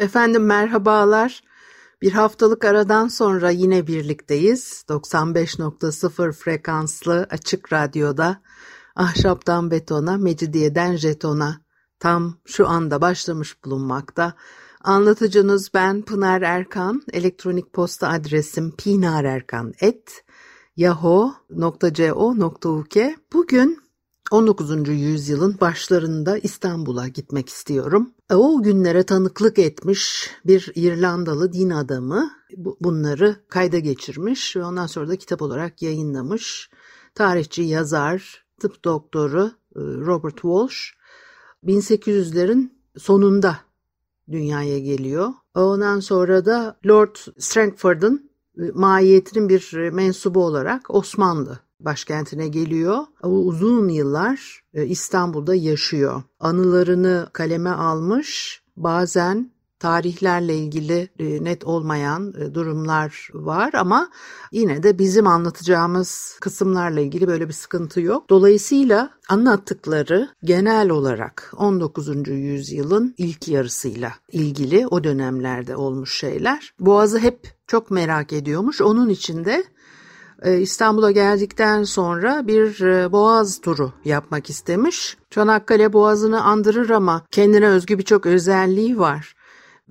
Efendim merhabalar. Bir haftalık aradan sonra yine birlikteyiz. 95.0 frekanslı açık radyoda ahşaptan betona, mecidiyeden jetona tam şu anda başlamış bulunmakta. Anlatıcınız ben Pınar Erkan. Elektronik posta adresim pinarerkan.yahoo.co.uk Bugün 19. yüzyılın başlarında İstanbul'a gitmek istiyorum. E, o günlere tanıklık etmiş bir İrlandalı din adamı bunları kayda geçirmiş ve ondan sonra da kitap olarak yayınlamış. Tarihçi, yazar, tıp doktoru e, Robert Walsh 1800'lerin sonunda dünyaya geliyor. Ondan sonra da Lord Strangford'un e, mahiyetinin bir mensubu olarak Osmanlı başkentine geliyor. Uzun yıllar e, İstanbul'da yaşıyor. Anılarını kaleme almış. Bazen tarihlerle ilgili e, net olmayan e, durumlar var ama yine de bizim anlatacağımız kısımlarla ilgili böyle bir sıkıntı yok. Dolayısıyla anlattıkları genel olarak 19. yüzyılın ilk yarısıyla ilgili o dönemlerde olmuş şeyler. Boğaz'ı hep çok merak ediyormuş. Onun için de İstanbul'a geldikten sonra bir e, boğaz turu yapmak istemiş. Çanakkale boğazını andırır ama kendine özgü birçok özelliği var.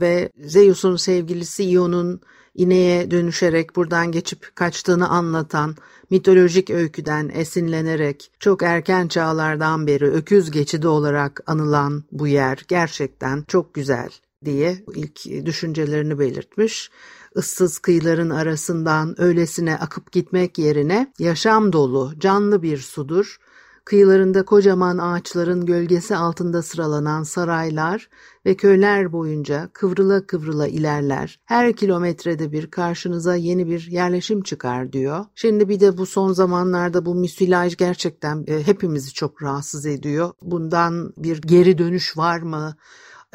Ve Zeus'un sevgilisi Ion'un ineğe dönüşerek buradan geçip kaçtığını anlatan mitolojik öyküden esinlenerek çok erken çağlardan beri öküz geçidi olarak anılan bu yer gerçekten çok güzel diye ilk düşüncelerini belirtmiş ıssız kıyıların arasından öylesine akıp gitmek yerine yaşam dolu, canlı bir sudur. Kıyılarında kocaman ağaçların gölgesi altında sıralanan saraylar ve köyler boyunca kıvrıla kıvrıla ilerler. Her kilometrede bir karşınıza yeni bir yerleşim çıkar diyor. Şimdi bir de bu son zamanlarda bu müsilaj gerçekten e, hepimizi çok rahatsız ediyor. Bundan bir geri dönüş var mı?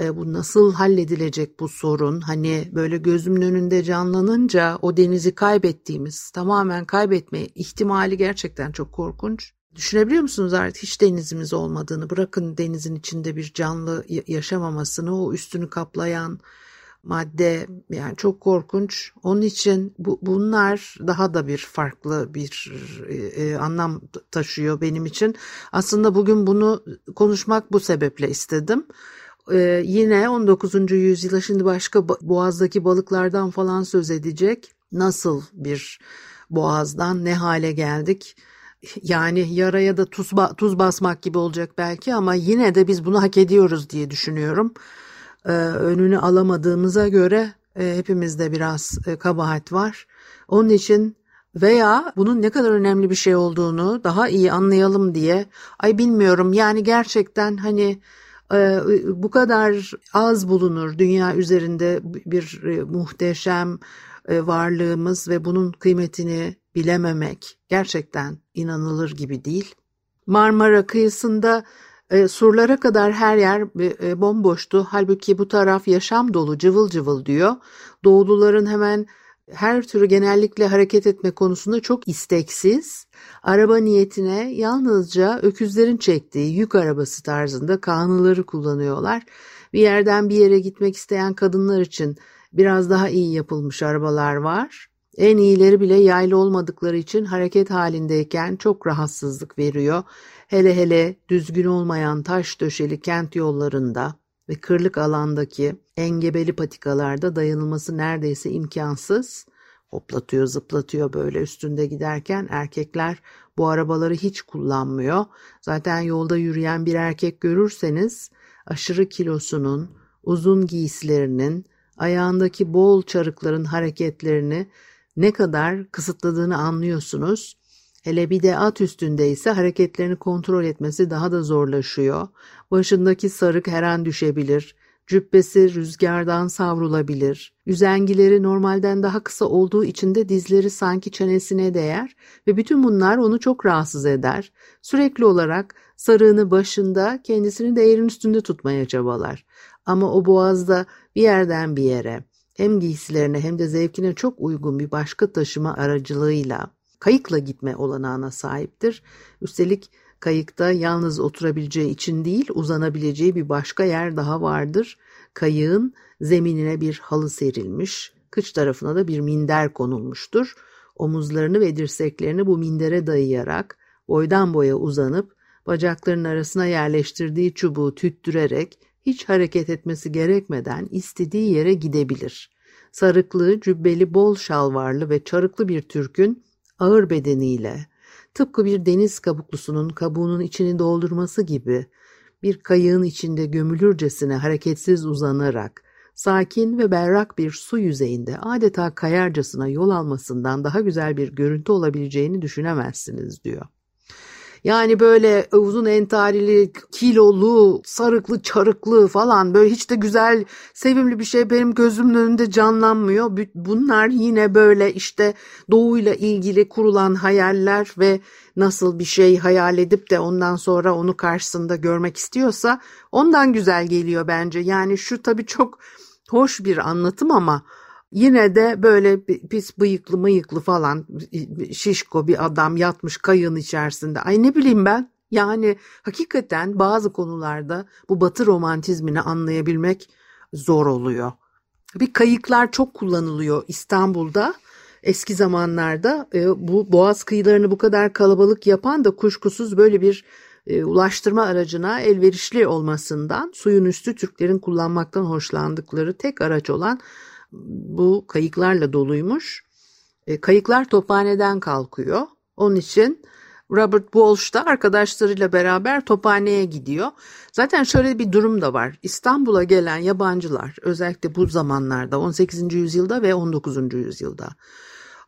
E, bu nasıl halledilecek bu sorun? Hani böyle gözümün önünde canlanınca o denizi kaybettiğimiz, tamamen kaybetme ihtimali gerçekten çok korkunç. Düşünebiliyor musunuz artık hiç denizimiz olmadığını, bırakın denizin içinde bir canlı yaşamamasını, o üstünü kaplayan madde yani çok korkunç. Onun için bu, bunlar daha da bir farklı bir e, e, anlam taşıyor benim için. Aslında bugün bunu konuşmak bu sebeple istedim. Ee, yine 19. yüzyıla şimdi başka boğazdaki balıklardan falan söz edecek. Nasıl bir boğazdan ne hale geldik? Yani yaraya da tuz, tuz basmak gibi olacak belki ama yine de biz bunu hak ediyoruz diye düşünüyorum. Ee, önünü alamadığımıza göre e, hepimizde biraz e, kabahat var. Onun için veya bunun ne kadar önemli bir şey olduğunu daha iyi anlayalım diye ay bilmiyorum yani gerçekten hani bu kadar az bulunur dünya üzerinde bir e, muhteşem e, varlığımız ve bunun kıymetini bilememek gerçekten inanılır gibi değil. Marmara kıyısında e, surlara kadar her yer bomboştu. Halbuki bu taraf yaşam dolu, cıvıl cıvıl diyor. Doğuluların hemen her türlü genellikle hareket etme konusunda çok isteksiz, araba niyetine yalnızca öküzlerin çektiği yük arabası tarzında kanıları kullanıyorlar. Bir yerden bir yere gitmek isteyen kadınlar için biraz daha iyi yapılmış arabalar var. En iyileri bile yaylı olmadıkları için hareket halindeyken çok rahatsızlık veriyor. Hele hele düzgün olmayan taş döşeli kent yollarında ve kırlık alandaki engebeli patikalarda dayanılması neredeyse imkansız. Hoplatıyor, zıplatıyor böyle üstünde giderken erkekler bu arabaları hiç kullanmıyor. Zaten yolda yürüyen bir erkek görürseniz aşırı kilosunun, uzun giysilerinin, ayağındaki bol çarıkların hareketlerini ne kadar kısıtladığını anlıyorsunuz. Hele bir de at üstündeyse hareketlerini kontrol etmesi daha da zorlaşıyor. Başındaki sarık her an düşebilir. Cübbesi rüzgardan savrulabilir. Üzengileri normalden daha kısa olduğu için de dizleri sanki çenesine değer ve bütün bunlar onu çok rahatsız eder. Sürekli olarak sarığını başında kendisini değerin üstünde tutmaya çabalar. Ama o boğazda bir yerden bir yere hem giysilerine hem de zevkine çok uygun bir başka taşıma aracılığıyla kayıkla gitme olanağına sahiptir. Üstelik kayıkta yalnız oturabileceği için değil uzanabileceği bir başka yer daha vardır. Kayığın zeminine bir halı serilmiş, kıç tarafına da bir minder konulmuştur. Omuzlarını ve dirseklerini bu mindere dayayarak boydan boya uzanıp bacaklarının arasına yerleştirdiği çubuğu tüttürerek hiç hareket etmesi gerekmeden istediği yere gidebilir. Sarıklı, cübbeli, bol şalvarlı ve çarıklı bir Türk'ün ağır bedeniyle, tıpkı bir deniz kabuklusunun kabuğunun içini doldurması gibi bir kayığın içinde gömülürcesine hareketsiz uzanarak, sakin ve berrak bir su yüzeyinde adeta kayarcasına yol almasından daha güzel bir görüntü olabileceğini düşünemezsiniz diyor. Yani böyle uzun entarili, kilolu, sarıklı, çarıklı falan böyle hiç de güzel, sevimli bir şey benim gözümün önünde canlanmıyor. Bunlar yine böyle işte doğuyla ilgili kurulan hayaller ve nasıl bir şey hayal edip de ondan sonra onu karşısında görmek istiyorsa ondan güzel geliyor bence. Yani şu tabii çok hoş bir anlatım ama Yine de böyle pis bıyıklı mıyıklı falan şişko bir adam yatmış kayığın içerisinde. Ay ne bileyim ben yani hakikaten bazı konularda bu batı romantizmini anlayabilmek zor oluyor. Bir kayıklar çok kullanılıyor İstanbul'da. Eski zamanlarda e, bu boğaz kıyılarını bu kadar kalabalık yapan da kuşkusuz böyle bir e, ulaştırma aracına elverişli olmasından suyun üstü Türklerin kullanmaktan hoşlandıkları tek araç olan bu kayıklarla doluymuş. E, kayıklar tophaneden kalkıyor. Onun için Robert Walsh da arkadaşlarıyla beraber tophaneye gidiyor. Zaten şöyle bir durum da var. İstanbul'a gelen yabancılar özellikle bu zamanlarda 18. yüzyılda ve 19. yüzyılda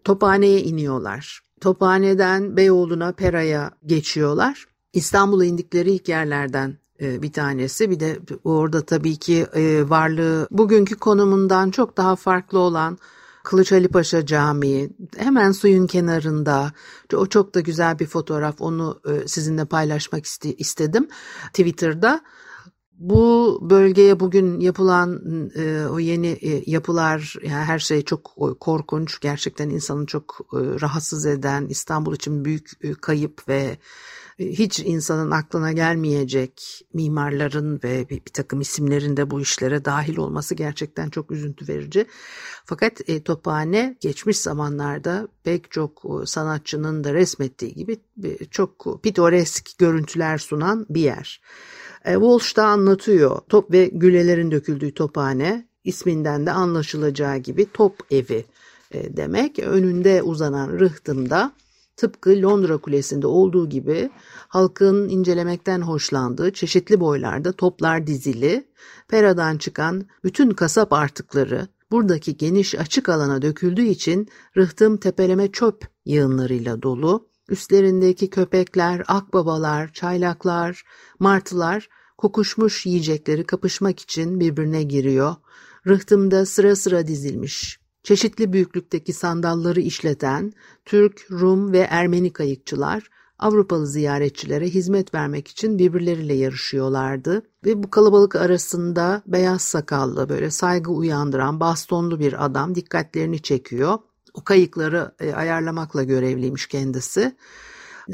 tophaneye iniyorlar. Tophaneden Beyoğlu'na Pera'ya geçiyorlar. İstanbul'a indikleri ilk yerlerden bir tanesi. Bir de orada tabii ki e, varlığı bugünkü konumundan çok daha farklı olan Kılıç Ali Paşa Camii hemen suyun kenarında. O çok da güzel bir fotoğraf. Onu e, sizinle paylaşmak istedim Twitter'da. Bu bölgeye bugün yapılan o yeni yapılar yani her şey çok korkunç gerçekten insanı çok rahatsız eden İstanbul için büyük kayıp ve hiç insanın aklına gelmeyecek mimarların ve bir, bir takım isimlerin de bu işlere dahil olması gerçekten çok üzüntü verici. Fakat e, Tophane geçmiş zamanlarda pek çok e, sanatçının da resmettiği gibi e, çok pitoresk görüntüler sunan bir yer. E, Walsh da anlatıyor top ve gülelerin döküldüğü tophane isminden de anlaşılacağı gibi top evi e, demek. Önünde uzanan rıhtımda tıpkı Londra Kulesi'nde olduğu gibi halkın incelemekten hoşlandığı çeşitli boylarda toplar dizili, peradan çıkan bütün kasap artıkları buradaki geniş açık alana döküldüğü için rıhtım tepeleme çöp yığınlarıyla dolu, üstlerindeki köpekler, akbabalar, çaylaklar, martılar kokuşmuş yiyecekleri kapışmak için birbirine giriyor. Rıhtımda sıra sıra dizilmiş Çeşitli büyüklükteki sandalları işleten Türk, Rum ve Ermeni kayıkçılar Avrupalı ziyaretçilere hizmet vermek için birbirleriyle yarışıyorlardı ve bu kalabalık arasında beyaz sakallı böyle saygı uyandıran bastonlu bir adam dikkatlerini çekiyor. O kayıkları e, ayarlamakla görevliymiş kendisi.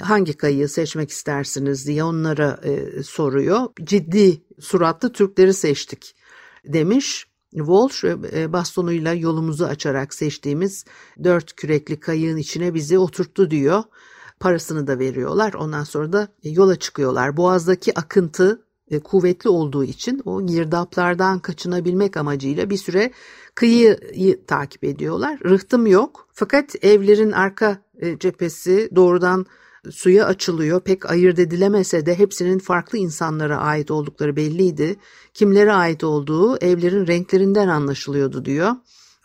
Hangi kayığı seçmek istersiniz diye onlara e, soruyor. Ciddi suratlı Türkleri seçtik demiş. Walsh e, bastonuyla yolumuzu açarak seçtiğimiz dört kürekli kayığın içine bizi oturttu diyor. Parasını da veriyorlar. Ondan sonra da yola çıkıyorlar. Boğazdaki akıntı e, kuvvetli olduğu için o girdaplardan kaçınabilmek amacıyla bir süre kıyıyı takip ediyorlar. Rıhtım yok. Fakat evlerin arka e, cephesi doğrudan suya açılıyor. Pek ayırt edilemese de hepsinin farklı insanlara ait oldukları belliydi. Kimlere ait olduğu evlerin renklerinden anlaşılıyordu diyor.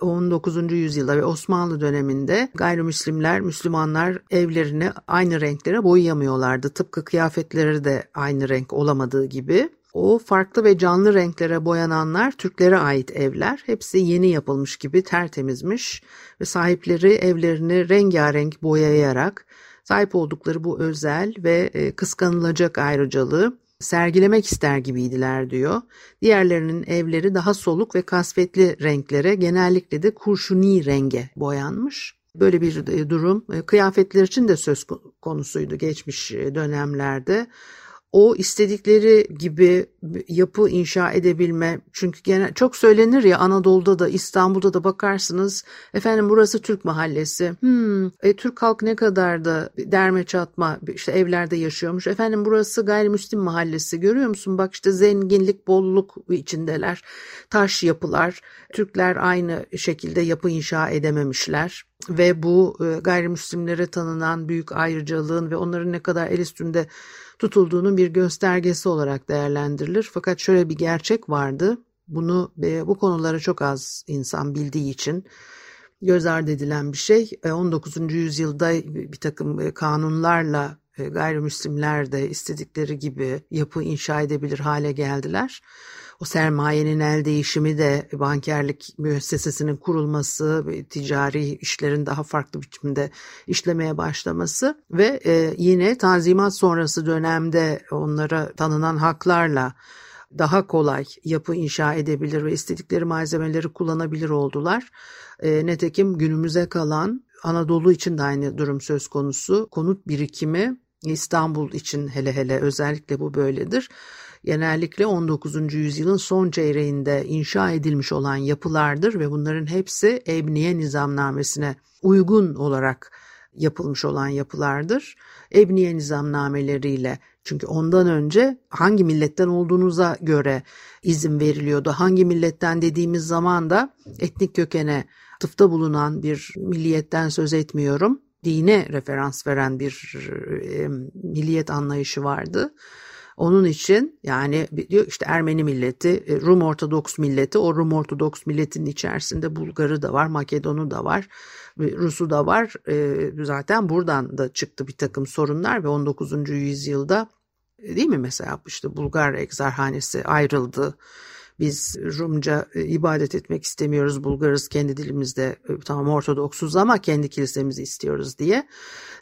19. yüzyılda ve Osmanlı döneminde gayrimüslimler, Müslümanlar evlerini aynı renklere boyayamıyorlardı. Tıpkı kıyafetleri de aynı renk olamadığı gibi. O farklı ve canlı renklere boyananlar Türklere ait evler. Hepsi yeni yapılmış gibi tertemizmiş ve sahipleri evlerini rengarenk boyayarak sahip oldukları bu özel ve e, kıskanılacak ayrıcalığı sergilemek ister gibiydiler diyor. Diğerlerinin evleri daha soluk ve kasvetli renklere genellikle de kurşuni renge boyanmış. Böyle bir e, durum e, kıyafetler için de söz konusuydu geçmiş dönemlerde o istedikleri gibi yapı inşa edebilme. Çünkü gene çok söylenir ya Anadolu'da da İstanbul'da da bakarsınız efendim burası Türk mahallesi. Hmm, e, Türk halk ne kadar da derme çatma işte evlerde yaşıyormuş. Efendim burası gayrimüslim mahallesi. Görüyor musun? Bak işte zenginlik bolluk içindeler. Taş yapılar. Türkler aynı şekilde yapı inşa edememişler. Ve bu e, gayrimüslimlere tanınan büyük ayrıcalığın ve onların ne kadar el üstünde tutulduğunun bir göstergesi olarak değerlendirilir. Fakat şöyle bir gerçek vardı. Bunu e, bu konuları çok az insan bildiği için göz ardı edilen bir şey. 19. E, yüzyılda bir takım kanunlarla gayrimüslimler de istedikleri gibi yapı inşa edebilir hale geldiler. O sermayenin el değişimi de bankerlik müessesesinin kurulması, ticari işlerin daha farklı biçimde işlemeye başlaması ve e, yine Tanzimat sonrası dönemde onlara tanınan haklarla daha kolay yapı inşa edebilir ve istedikleri malzemeleri kullanabilir oldular. E, netekim günümüze kalan Anadolu için de aynı durum söz konusu. Konut birikimi İstanbul için hele hele özellikle bu böyledir genellikle 19. yüzyılın son çeyreğinde inşa edilmiş olan yapılardır ve bunların hepsi Ebniye Nizamnamesine uygun olarak yapılmış olan yapılardır. Ebniye nizamnameleriyle çünkü ondan önce hangi milletten olduğunuza göre izin veriliyordu. Hangi milletten dediğimiz zaman da etnik kökene tıfta bulunan bir milliyetten söz etmiyorum. Dine referans veren bir e, milliyet anlayışı vardı. Onun için yani diyor işte Ermeni milleti, e, Rum Ortodoks milleti, o Rum Ortodoks milletin içerisinde Bulgarı da var, Makedon'u da var, Rus'u da var. E, zaten buradan da çıktı bir takım sorunlar ve 19. yüzyılda e, değil mi mesela işte Bulgar egzarhanesi ayrıldı biz Rumca e, ibadet etmek istemiyoruz, Bulgarız kendi dilimizde e, tamam Ortodoksuz ama kendi kilisemizi istiyoruz diye.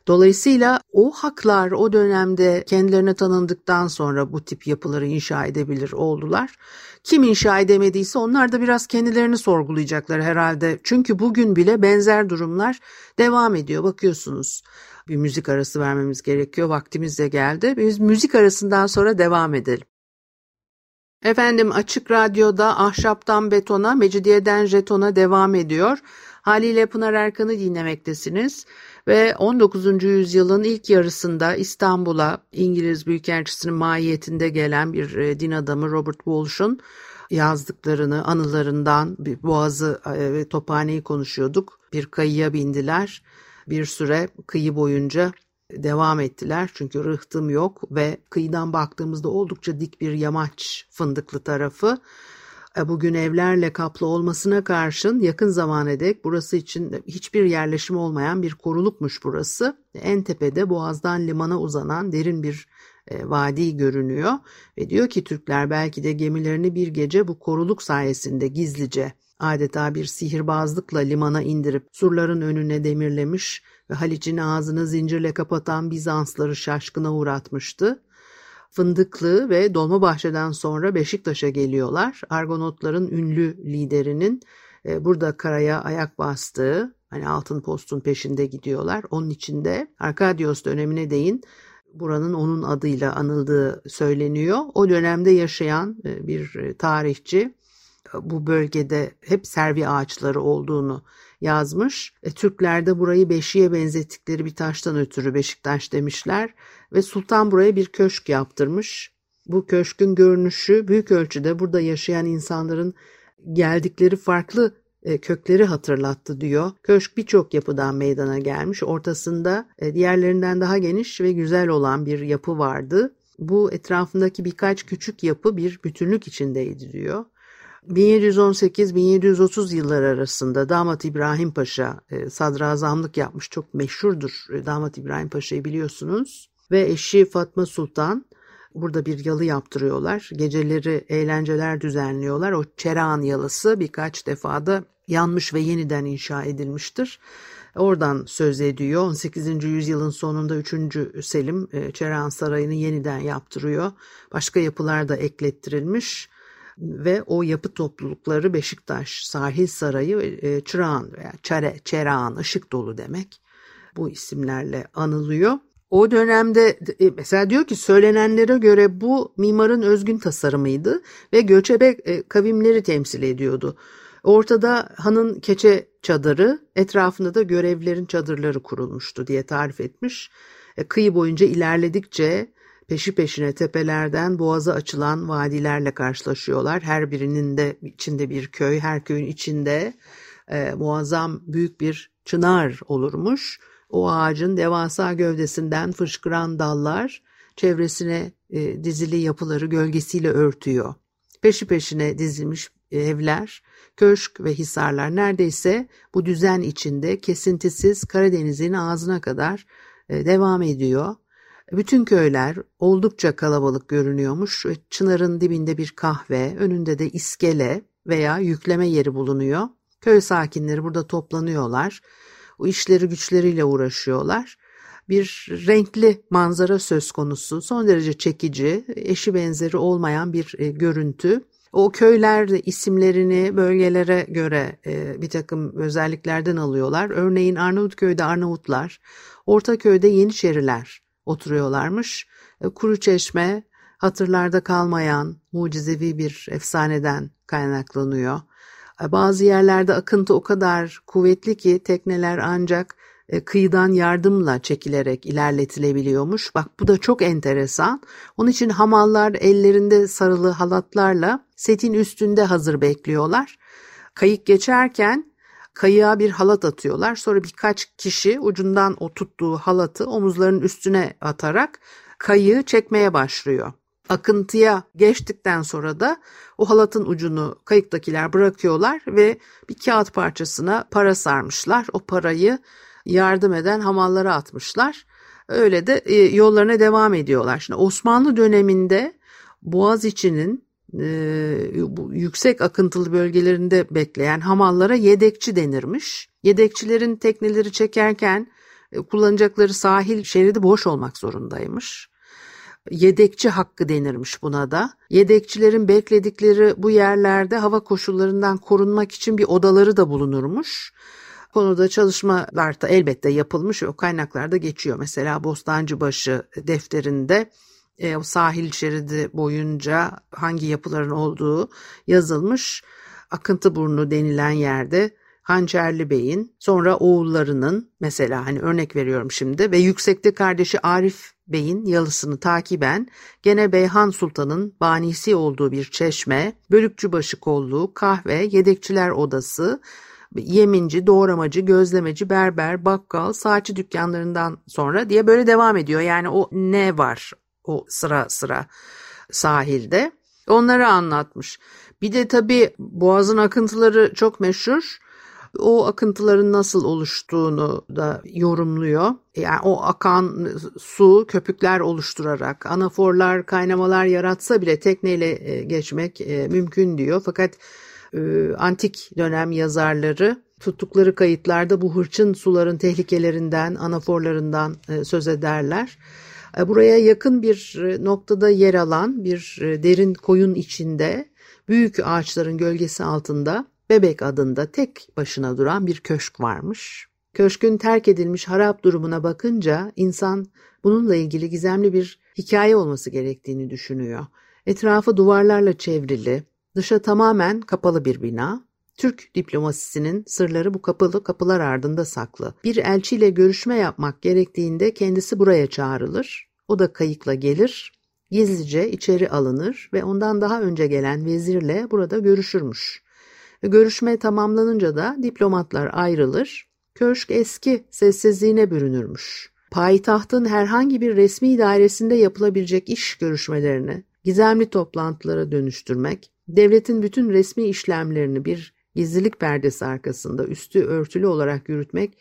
Dolayısıyla o haklar o dönemde kendilerine tanındıktan sonra bu tip yapıları inşa edebilir oldular. Kim inşa edemediyse onlar da biraz kendilerini sorgulayacaklar herhalde. Çünkü bugün bile benzer durumlar devam ediyor. Bakıyorsunuz bir müzik arası vermemiz gerekiyor. Vaktimiz de geldi. Biz müzik arasından sonra devam edelim. Efendim Açık Radyo'da ahşaptan betona, mecidiyeden jetona devam ediyor. Haliyle Pınar Erkan'ı dinlemektesiniz ve 19. yüzyılın ilk yarısında İstanbul'a İngiliz Büyükelçisi'nin mahiyetinde gelen bir e, din adamı Robert Walsh'un yazdıklarını, anılarından bir boğazı e, ve tophaneyi konuşuyorduk. Bir kayıya bindiler. Bir süre kıyı boyunca devam ettiler. Çünkü rıhtım yok ve kıyıdan baktığımızda oldukça dik bir yamaç fındıklı tarafı. E, bugün evlerle kaplı olmasına karşın yakın zamana dek burası için hiçbir yerleşim olmayan bir korulukmuş burası. En tepede boğazdan limana uzanan derin bir e, vadi görünüyor ve diyor ki Türkler belki de gemilerini bir gece bu koruluk sayesinde gizlice adeta bir sihirbazlıkla limana indirip surların önüne demirlemiş ve Haliç'in ağzını zincirle kapatan Bizansları şaşkına uğratmıştı. Fındıklı ve Dolmabahçe'den sonra Beşiktaş'a geliyorlar. Argonotların ünlü liderinin e, burada karaya ayak bastığı, hani altın postun peşinde gidiyorlar. Onun içinde Arkadios dönemine değin buranın onun adıyla anıldığı söyleniyor. O dönemde yaşayan e, bir e, tarihçi bu bölgede hep servi ağaçları olduğunu yazmış. E, Türkler de burayı beşiğe benzettikleri bir taştan ötürü Beşiktaş demişler ve sultan buraya bir köşk yaptırmış. Bu köşkün görünüşü büyük ölçüde burada yaşayan insanların geldikleri farklı e, kökleri hatırlattı diyor. Köşk birçok yapıdan meydana gelmiş. Ortasında e, diğerlerinden daha geniş ve güzel olan bir yapı vardı. Bu etrafındaki birkaç küçük yapı bir bütünlük içindeydi diyor. 1718-1730 yılları arasında Damat İbrahim Paşa e, sadrazamlık yapmış. Çok meşhurdur e, Damat İbrahim Paşa'yı biliyorsunuz. Ve eşi Fatma Sultan burada bir yalı yaptırıyorlar. Geceleri eğlenceler düzenliyorlar. O Çerağan yalısı birkaç defada yanmış ve yeniden inşa edilmiştir. Oradan söz ediyor. 18. yüzyılın sonunda 3. Selim e, Çerağan Sarayı'nı yeniden yaptırıyor. Başka yapılar da eklettirilmiş ve o yapı toplulukları Beşiktaş Sahil Sarayı e, Çırağan veya Çare, Çerağan ışık dolu demek bu isimlerle anılıyor. O dönemde e, mesela diyor ki söylenenlere göre bu mimarın özgün tasarımıydı ve göçebe kavimleri temsil ediyordu. Ortada hanın keçe çadırı, etrafında da görevlerin çadırları kurulmuştu diye tarif etmiş. E, kıyı boyunca ilerledikçe peşi peşine tepelerden boğaza açılan vadilerle karşılaşıyorlar. Her birinin de içinde bir köy, her köyün içinde e, muazzam büyük bir çınar olurmuş. O ağacın devasa gövdesinden fışkıran dallar çevresine e, dizili yapıları gölgesiyle örtüyor. Peşi peşine dizilmiş evler, köşk ve hisarlar neredeyse bu düzen içinde kesintisiz Karadeniz'in ağzına kadar e, devam ediyor. Bütün köyler oldukça kalabalık görünüyormuş. Çınarın dibinde bir kahve, önünde de iskele veya yükleme yeri bulunuyor. Köy sakinleri burada toplanıyorlar. O işleri güçleriyle uğraşıyorlar. Bir renkli manzara söz konusu, son derece çekici, eşi benzeri olmayan bir e, görüntü. O köyler isimlerini bölgelere göre e, bir takım özelliklerden alıyorlar. Örneğin Arnavutköy'de Arnavutlar, Ortaköy'de Yeniçeriler oturuyorlarmış. E, Kuru Çeşme hatırlarda kalmayan mucizevi bir efsaneden kaynaklanıyor. E, bazı yerlerde akıntı o kadar kuvvetli ki tekneler ancak e, kıyıdan yardımla çekilerek ilerletilebiliyormuş. Bak bu da çok enteresan. Onun için hamallar ellerinde sarılı halatlarla setin üstünde hazır bekliyorlar. Kayık geçerken kayığa bir halat atıyorlar. Sonra birkaç kişi ucundan o tuttuğu halatı omuzlarının üstüne atarak kayığı çekmeye başlıyor. Akıntıya geçtikten sonra da o halatın ucunu kayıktakiler bırakıyorlar ve bir kağıt parçasına para sarmışlar. O parayı yardım eden hamallara atmışlar. Öyle de e, yollarına devam ediyorlar. Şimdi Osmanlı döneminde Boğaz e, yüksek akıntılı bölgelerinde bekleyen hamallara yedekçi denirmiş. Yedekçilerin tekneleri çekerken e, kullanacakları sahil şeridi boş olmak zorundaymış. Yedekçi hakkı denirmiş buna da. Yedekçilerin bekledikleri bu yerlerde hava koşullarından korunmak için bir odaları da bulunurmuş konuda çalışmalar da elbette yapılmış o kaynaklarda geçiyor. Mesela Bostancıbaşı defterinde e, o sahil şeridi boyunca hangi yapıların olduğu yazılmış. Akıntı burnu denilen yerde Hançerli Bey'in sonra oğullarının mesela hani örnek veriyorum şimdi ve yüksekte kardeşi Arif Bey'in yalısını takiben gene Beyhan Sultan'ın banisi olduğu bir çeşme, Bölükçübaşı kolluğu, kahve, yedekçiler odası, yeminci, doğramacı, gözlemeci, berber, bakkal, saatçi dükkanlarından sonra diye böyle devam ediyor. Yani o ne var o sıra sıra sahilde. Onları anlatmış. Bir de tabii boğazın akıntıları çok meşhur. O akıntıların nasıl oluştuğunu da yorumluyor. Yani o akan su köpükler oluşturarak anaforlar, kaynamalar yaratsa bile tekneyle e, geçmek e, mümkün diyor. Fakat e, antik dönem yazarları tuttukları kayıtlarda bu hırçın suların tehlikelerinden, anaforlarından söz ederler. E, buraya yakın bir noktada yer alan bir derin koyun içinde büyük ağaçların gölgesi altında Bebek adında tek başına duran bir köşk varmış. Köşkün terk edilmiş harap durumuna bakınca insan bununla ilgili gizemli bir hikaye olması gerektiğini düşünüyor. Etrafı duvarlarla çevrili, Dışa tamamen kapalı bir bina. Türk diplomasisinin sırları bu kapalı kapılar ardında saklı. Bir elçiyle görüşme yapmak gerektiğinde kendisi buraya çağrılır. O da kayıkla gelir, gizlice içeri alınır ve ondan daha önce gelen vezirle burada görüşürmüş. Görüşme tamamlanınca da diplomatlar ayrılır, köşk eski sessizliğine bürünürmüş. Payitahtın herhangi bir resmi dairesinde yapılabilecek iş görüşmelerini gizemli toplantılara dönüştürmek, Devletin bütün resmi işlemlerini bir gizlilik perdesi arkasında üstü örtülü olarak yürütmek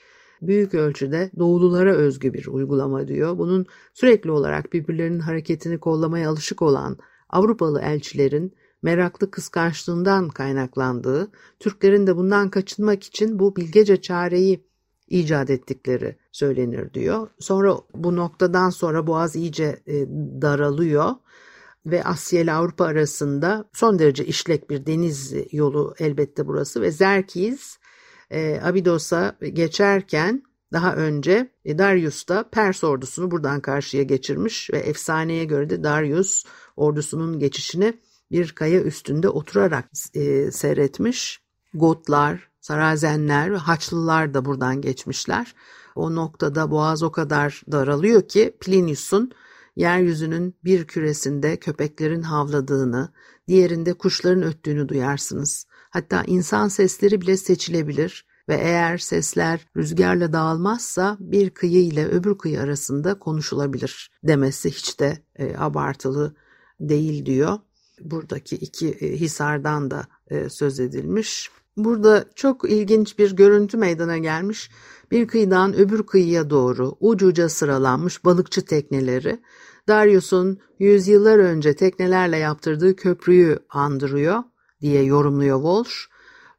büyük ölçüde doğululara özgü bir uygulama diyor. Bunun sürekli olarak birbirlerinin hareketini kollamaya alışık olan Avrupalı elçilerin meraklı kıskançlığından kaynaklandığı, Türklerin de bundan kaçınmak için bu bilgece çareyi icat ettikleri söylenir diyor. Sonra bu noktadan sonra Boğaz iyice e, daralıyor ve Asya ile Avrupa arasında son derece işlek bir deniz yolu elbette burası ve Zerkiz e, Abidos'a geçerken daha önce e, Darius da Pers ordusunu buradan karşıya geçirmiş ve efsaneye göre de Darius ordusunun geçişini bir kaya üstünde oturarak e, seyretmiş. Gotlar, Sarazenler ve Haçlılar da buradan geçmişler. O noktada boğaz o kadar daralıyor ki Plinius'un yeryüzünün bir küresinde köpeklerin havladığını, diğerinde kuşların öttüğünü duyarsınız. Hatta insan sesleri bile seçilebilir ve eğer sesler rüzgarla dağılmazsa bir kıyı ile öbür kıyı arasında konuşulabilir demesi hiç de e, abartılı değil diyor. Buradaki iki e, hisardan da e, söz edilmiş. Burada çok ilginç bir görüntü meydana gelmiş. Bir kıyıdan öbür kıyıya doğru ucu uca sıralanmış balıkçı tekneleri Darius'un yüzyıllar önce teknelerle yaptırdığı köprüyü andırıyor diye yorumluyor Walsh.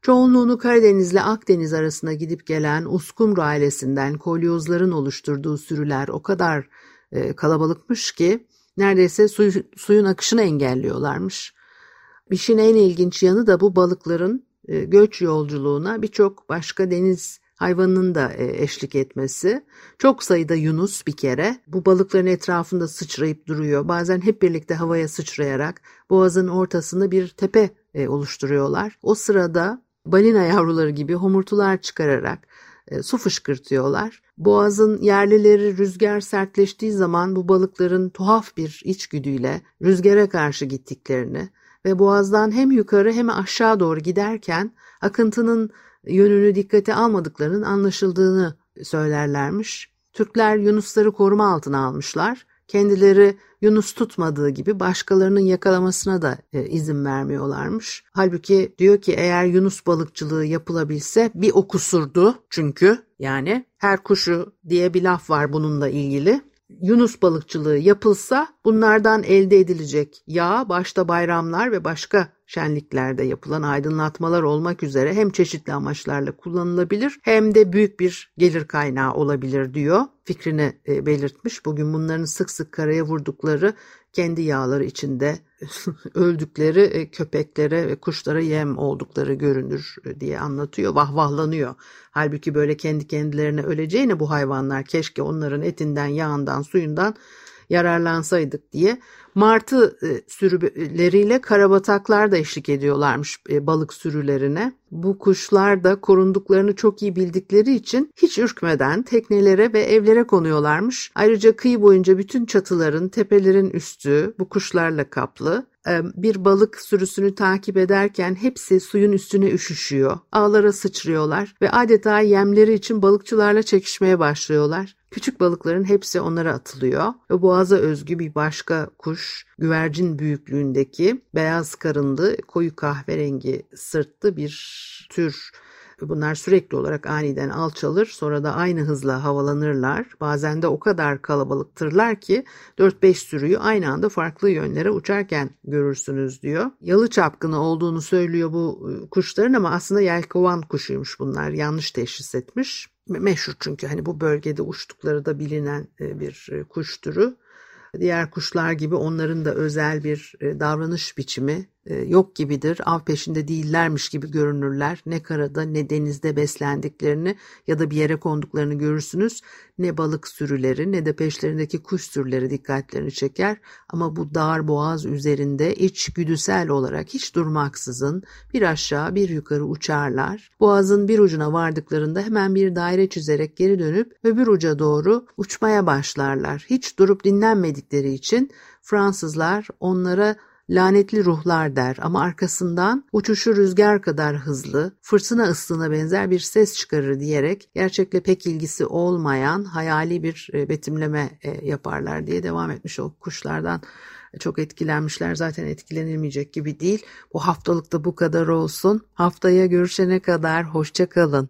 Çoğunluğunu Karadeniz ile Akdeniz arasında gidip gelen Uskumru ailesinden kolyozların oluşturduğu sürüler o kadar e, kalabalıkmış ki neredeyse suy, suyun akışını engelliyorlarmış. İşin en ilginç yanı da bu balıkların e, göç yolculuğuna birçok başka deniz hayvanının da e, eşlik etmesi. Çok sayıda yunus bir kere bu balıkların etrafında sıçrayıp duruyor. Bazen hep birlikte havaya sıçrayarak boğazın ortasında bir tepe e, oluşturuyorlar. O sırada balina yavruları gibi homurtular çıkararak su fışkırtıyorlar. Boğazın yerlileri rüzgar sertleştiği zaman bu balıkların tuhaf bir içgüdüyle rüzgara karşı gittiklerini ve boğazdan hem yukarı hem aşağı doğru giderken akıntının yönünü dikkate almadıklarının anlaşıldığını söylerlermiş. Türkler Yunusları koruma altına almışlar. Kendileri Yunus tutmadığı gibi başkalarının yakalamasına da e, izin vermiyorlarmış. Halbuki diyor ki eğer Yunus balıkçılığı yapılabilse bir okusurdu çünkü yani her kuşu diye bir laf var bununla ilgili. Yunus balıkçılığı yapılsa bunlardan elde edilecek yağ başta bayramlar ve başka şenliklerde yapılan aydınlatmalar olmak üzere hem çeşitli amaçlarla kullanılabilir hem de büyük bir gelir kaynağı olabilir diyor. Fikrini e, belirtmiş. Bugün bunların sık sık karaya vurdukları kendi yağları içinde öldükleri e, köpeklere ve kuşlara yem oldukları görünür e, diye anlatıyor. Vahvahlanıyor. Halbuki böyle kendi kendilerine öleceğine bu hayvanlar keşke onların etinden, yağından, suyundan yararlansaydık diye martı e, sürüleriyle karabataklar da eşlik ediyorlarmış e, balık sürülerine. Bu kuşlar da korunduklarını çok iyi bildikleri için hiç ürkmeden teknelere ve evlere konuyorlarmış. Ayrıca kıyı boyunca bütün çatıların, tepelerin üstü bu kuşlarla kaplı e, bir balık sürüsünü takip ederken hepsi suyun üstüne üşüşüyor. Ağlara sıçrıyorlar ve adeta yemleri için balıkçılarla çekişmeye başlıyorlar. Küçük balıkların hepsi onlara atılıyor ve boğaza özgü bir başka kuş güvercin büyüklüğündeki beyaz karınlı koyu kahverengi sırtlı bir tür Bunlar sürekli olarak aniden alçalır sonra da aynı hızla havalanırlar. Bazen de o kadar kalabalıktırlar ki 4-5 sürüyü aynı anda farklı yönlere uçarken görürsünüz diyor. Yalı çapkını olduğunu söylüyor bu e, kuşların ama aslında yelkovan kuşuymuş bunlar. Yanlış teşhis etmiş. Meşhur çünkü hani bu bölgede uçtukları da bilinen e, bir e, kuş türü. Diğer kuşlar gibi onların da özel bir davranış biçimi yok gibidir. Av peşinde değillermiş gibi görünürler. Ne karada ne denizde beslendiklerini ya da bir yere konduklarını görürsünüz. Ne balık sürüleri ne de peşlerindeki kuş sürüleri dikkatlerini çeker. Ama bu dar boğaz üzerinde iç güdüsel olarak hiç durmaksızın bir aşağı bir yukarı uçarlar. Boğazın bir ucuna vardıklarında hemen bir daire çizerek geri dönüp öbür uca doğru uçmaya başlarlar. Hiç durup dinlenmedikleri için Fransızlar onlara lanetli ruhlar der ama arkasından uçuşu rüzgar kadar hızlı, fırtına ıslığına benzer bir ses çıkarır diyerek gerçekle pek ilgisi olmayan hayali bir e, betimleme e, yaparlar diye devam etmiş o kuşlardan çok etkilenmişler. Zaten etkilenilmeyecek gibi değil. Bu haftalıkta bu kadar olsun. Haftaya görüşene kadar hoşça kalın.